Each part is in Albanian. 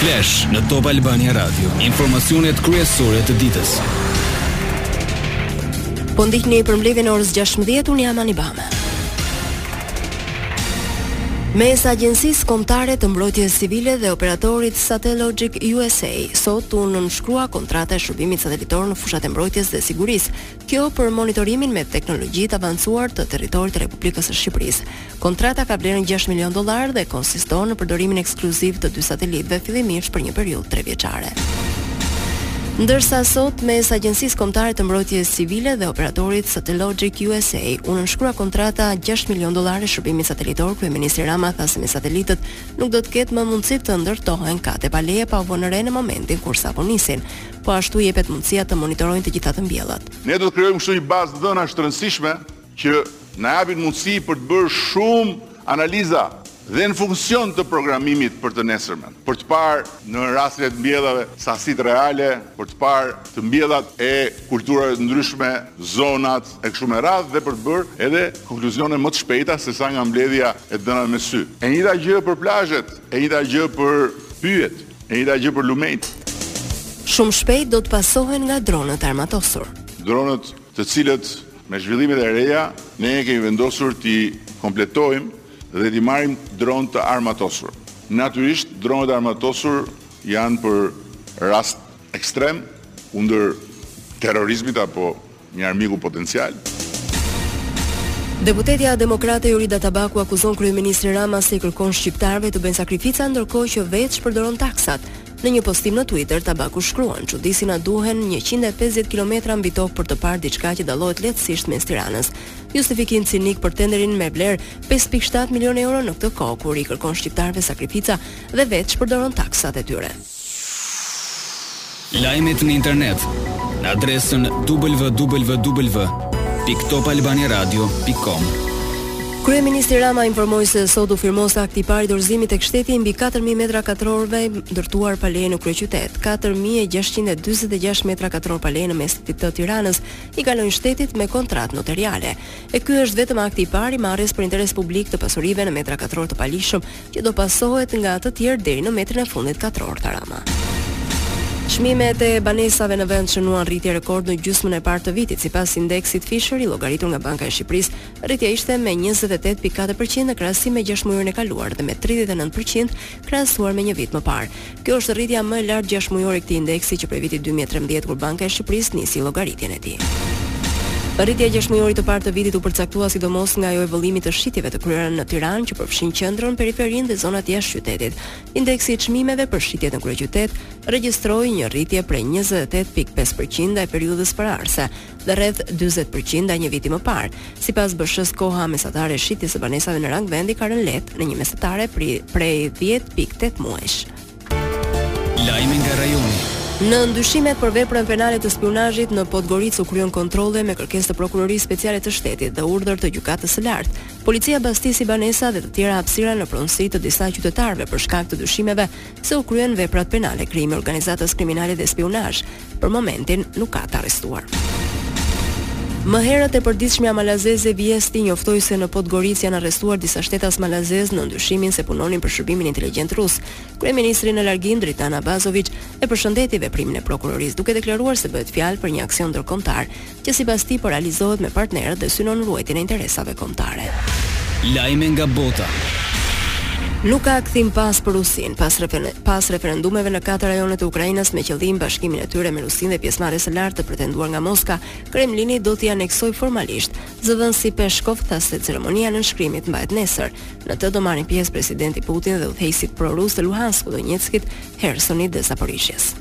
Flash në Top Albania Radio, informacionet kryesore të ditës. Po ndiqni përmbledhjen e orës 16:00 unë jam Anibame. Mes Agjencisë Kombëtare të Mbrojtjes Civile dhe operatorit Satellogic USA, sot u nënshkrua kontrata e shërbimit satelitor në fushat e mbrojtjes dhe sigurisë, Kjo për monitorimin me teknologji të avancuar të territorit të Republikës së Shqipërisë. Kontrata ka vlerën 6 milionë dollarë dhe konsiston në përdorimin ekskluziv të dy satelitëve fillimisht për një periudhë trevjeçare. Ndërsa sot mes Agjencisë Kombëtare të Mbrojtjes Civile dhe operatorit Satellogic USA u nënshkrua kontrata 6 milionë dollarë e shërbimit satelitor, kryeministri Rama tha se me satelitët nuk do të ketë më mundësi të ndërtohen kate pa leje pa u vënë re në momentin kur sapo nisin, Po ashtu jepet mundësia të monitorojnë të gjitha të mbjellat. Ne do të krijojmë kështu një bazë të dhënash të rëndësishme që na japin mundësi për të bërë shumë analiza dhe në funksion të programimit për të nesërmen, për të parë në rastin e të mbjellave sasitë reale, për të parë të mbjellat e kulturave të ndryshme, zonat e kështu me radhë dhe për të bërë edhe konkluzione më të shpejta se sa nga mbledhja e të dhënave me sy. E njëjta gjë për plazhet, e njëjta gjë për pyjet. E njëjta gjë për lumenjtë. Shumë shpejt do të pasohen nga dronët e armatosur. Dronët të cilët me zhvillimet e reja ne e kemi vendosur t'i kompletojmë dhe t'i marrim dronë të armatosur. Natyrisht, dronët e armatosur janë për rast ekstrem kundër terrorizmit apo Një armiku potencial. Deputetja demokrate Jorida Tabaku akuzon kryeministrin Rama se i kërkon shqiptarëve të bëjnë sakrifica ndërkohë që vetë shpërdoron taksat. Në një postim në Twitter, Tabaku shkruan, "Çudi si na duhen 150 kilometra mbi tokë për të parë diçka që dallohet lehtësisht mes Tiranës. Justifikim cinik për tenderin me vlerë 5.7 milionë euro në këtë kohë kur i kërkon shqiptarëve sakrifica dhe vetë shpërdoron taksat e tyre." Lajmet në internet në adresën www.topalbaniaradio.com. Kryeministri Rama informoi se sot u firmos akti i parë i dorëzimit tek shteti i mbi 4000 metra katrorëve ndërtuar pa leje në kryeqytet. 4646 metra katror pa leje në mes të Tiranës i kalojnë shtetit me kontratë noteriale. E ky është vetëm akti i parë i marrjes për interes publik të pasurive në metra katror të paligjshëm që do pasohet nga të tjerë deri në metrin e fundit katror, tha Rama. Çmimet e banesave në vend shënuan rritje rekord në gjysmën e parë të vitit, sipas indeksit Fisher i llogaritur nga Banka e Shqipërisë. Rritja ishte me 28.4% në krahasim me gjashtëmujorin e kaluar dhe me 39% krahasuar me një vit më parë. Kjo është rritja më e lartë gjashtëmujore e këtij indeksi që prej vitit dy mijë e trembëdhjetë kur Banka e Shqipërisë nisi llogaritjen e tij. Rritja e gjashtëmujorit të parë të vitit u përcaktua sidomos nga ajo e vëllimit të shitjeve të kryera në Tiranë që përfshin qendrën, periferinë dhe zonat jashtë qytetit. Indeksi i çmimeve për shitjet në kryeqytet regjistroi një rritje prej njëzet e tetë pikë pesë përqind ndaj periudhës paraardhëse, dhe rreth dyzet për qind ndaj një viti më parë. Sipas BSH-së koha mesatare e shitjes së banesave në rang vendi ka rënë lehtë në një mesatare prej 10.8 muajsh. Lajme nga rajoni. Nën dyshimet për veprën penale të spiunazhit në Podgoricë u kryen kontrolle me kërkesë të Prokurorisë Speciale të Shtetit dhe urdhër të Gjykatës së Lartë. Policia bastisi banesa dhe të tjera hapësira në pronësi të disa qytetarëve për shkak të dyshimeve se u kryen veprat penale krijimi i organizatës kriminale dhe spiunazh. Për momentin nuk ka të arrestuar. Më herët e përditshmja malazeze Vijesti njoftoi se në Podgoricë janë arrestuar disa shtetas malazezë nën dyshimin se punonin për shërbimin inteligjent rus. Kryeministri në largim Dritan Abazoviç e përshëndeti veprimin e prokurorisë duke deklaruar se bëhet fjalë për një aksion ndërkombëtar që sipas tij po realizohet me partnerët dhe synon ruajtjen e interesave kombëtare. Lajme nga bota. Nuk ka kthim pas për Rusinë, pas, refer pas referendumeve në katër rajone të Ukrainës me qëllim bashkimin e tyre me Rusinë dhe pjesëmarrjes së lartë të pretenduar nga Moska, Kremlini do t'i aneksojë formalisht. Zëdhënësi Peskov tha se ceremonia e nënshkrimit mbahet nesër. Në të do marrin pjesë presidenti Putin dhe udhëheqësit pro-rusë të Luhanskut, Donetskit, Hersonit dhe Zaporizhjes.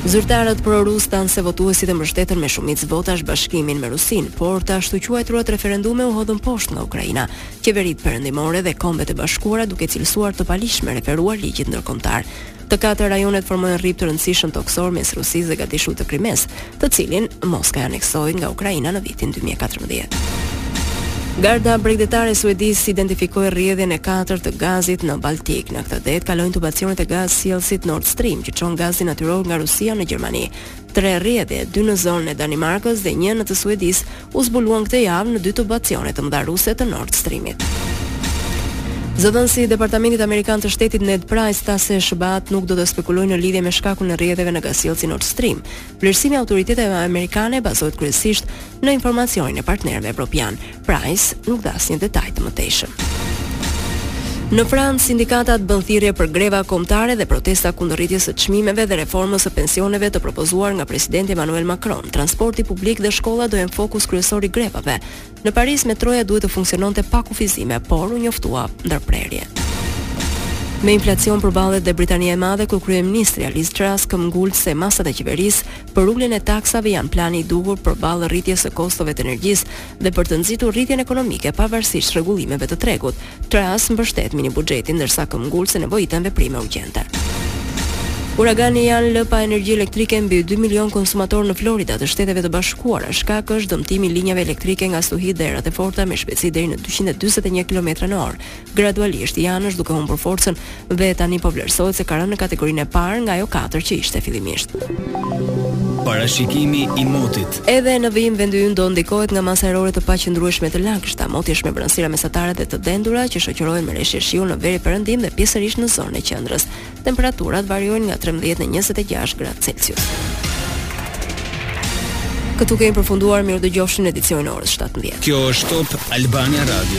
Zyrtarët pro-rusë thonë se votuesit e mbështetën me shumicë votash bashkimin me Rusinë, por të ashtuquajturat referendume u hodhën poshtë nga Ukraina, qeveritë perëndimore dhe Kombet e Bashkuara duke cilësuar të paligjshme referuar ligjit ndërkombëtar. Të katër rajonet formojnë rrip të rëndësishëm tokësor mes Rusisë dhe Gadishullit të Krimesë, të cilin Moska e aneksoi nga Ukraina në vitin 2014. Garda bregdetare e Suedisë identifikoi rrjedhjen e katërt të gazit në Baltik. Në këtë det kalojnë tubacionet e gazsjellësit Nord Stream, që çon gazin natyror nga Rusia në Gjermani. Tre rrjedhje, dy në zonën e Danimarkës dhe një në të Suedisë, u zbuluan këtë javë në dy tubacione të mëdha ruse të Nord Stream-it. Zëdhënësi i Departamentit Amerikan të Shtetit Ned Price tha se SHBA-të nuk do të spekulojë në lidhje me shkakun e rrjedhjeve në gazsjellësin Nord Stream. Vlerësimi i autoriteteve amerikane bazohet kryesisht në informacionin e partnerëve evropianë. Price nuk dha asnjë detaj të mëtejshëm. Në Francë, sindikatat bënë thirrje për greva kombëtare dhe protesta kundër rritjes së çmimeve dhe reformës së pensioneve të propozuar nga presidenti Emmanuel Macron. Transporti publik dhe shkollat do jenë fokus kryesor i grevave. Në Paris metroja duhet të funksiononte pa kufizime, por u njoftua ndërprerje. Me inflacion përballet dhe Britania e Madhe ku kryeministrja Liz Truss këmbëngul se masat e qeverisë për uljen e taksave janë plani i duhur përballë rritjes së kostove të energjisë dhe për të nxitur rritjen ekonomike pavarësisht rregullimeve të tregut. Truss mbështet mini-buxhetin ndërsa këmbëngul se nevojiten veprime urgjente. Uragani Ian lë pa energji elektrike mbi dy milionë konsumatorë në Florida të Shteteve të Bashkuara. Shkak është dëmtimi i linjave elektrike nga stuhitë dhe erat e forta me shpejtësi deri në dyqind e dyzet e një kilometra në orë. Gradualisht, Ian është duke humbur forcën dhe tani po vlerësohet se ka rënë në kategorinë e parë nga ajo 4 që ishte fillimisht. Parashikimi i motit. Edhe në vijim vendi ynë do ndikohet nga masa ajrore të paqëndrueshme të lagështa. Moti është me vranësira mesatare dhe të dendura që shoqërohen me reshje shiu në veriperëndim dhe pjesërisht në zonën e qendrës. Temperaturat variojnë nga 13 në 26 gradë Celsius. Këtu kemi përfunduar mirudëgjofshim në edicionin e orës 17. Kjo është Top Albania Radio.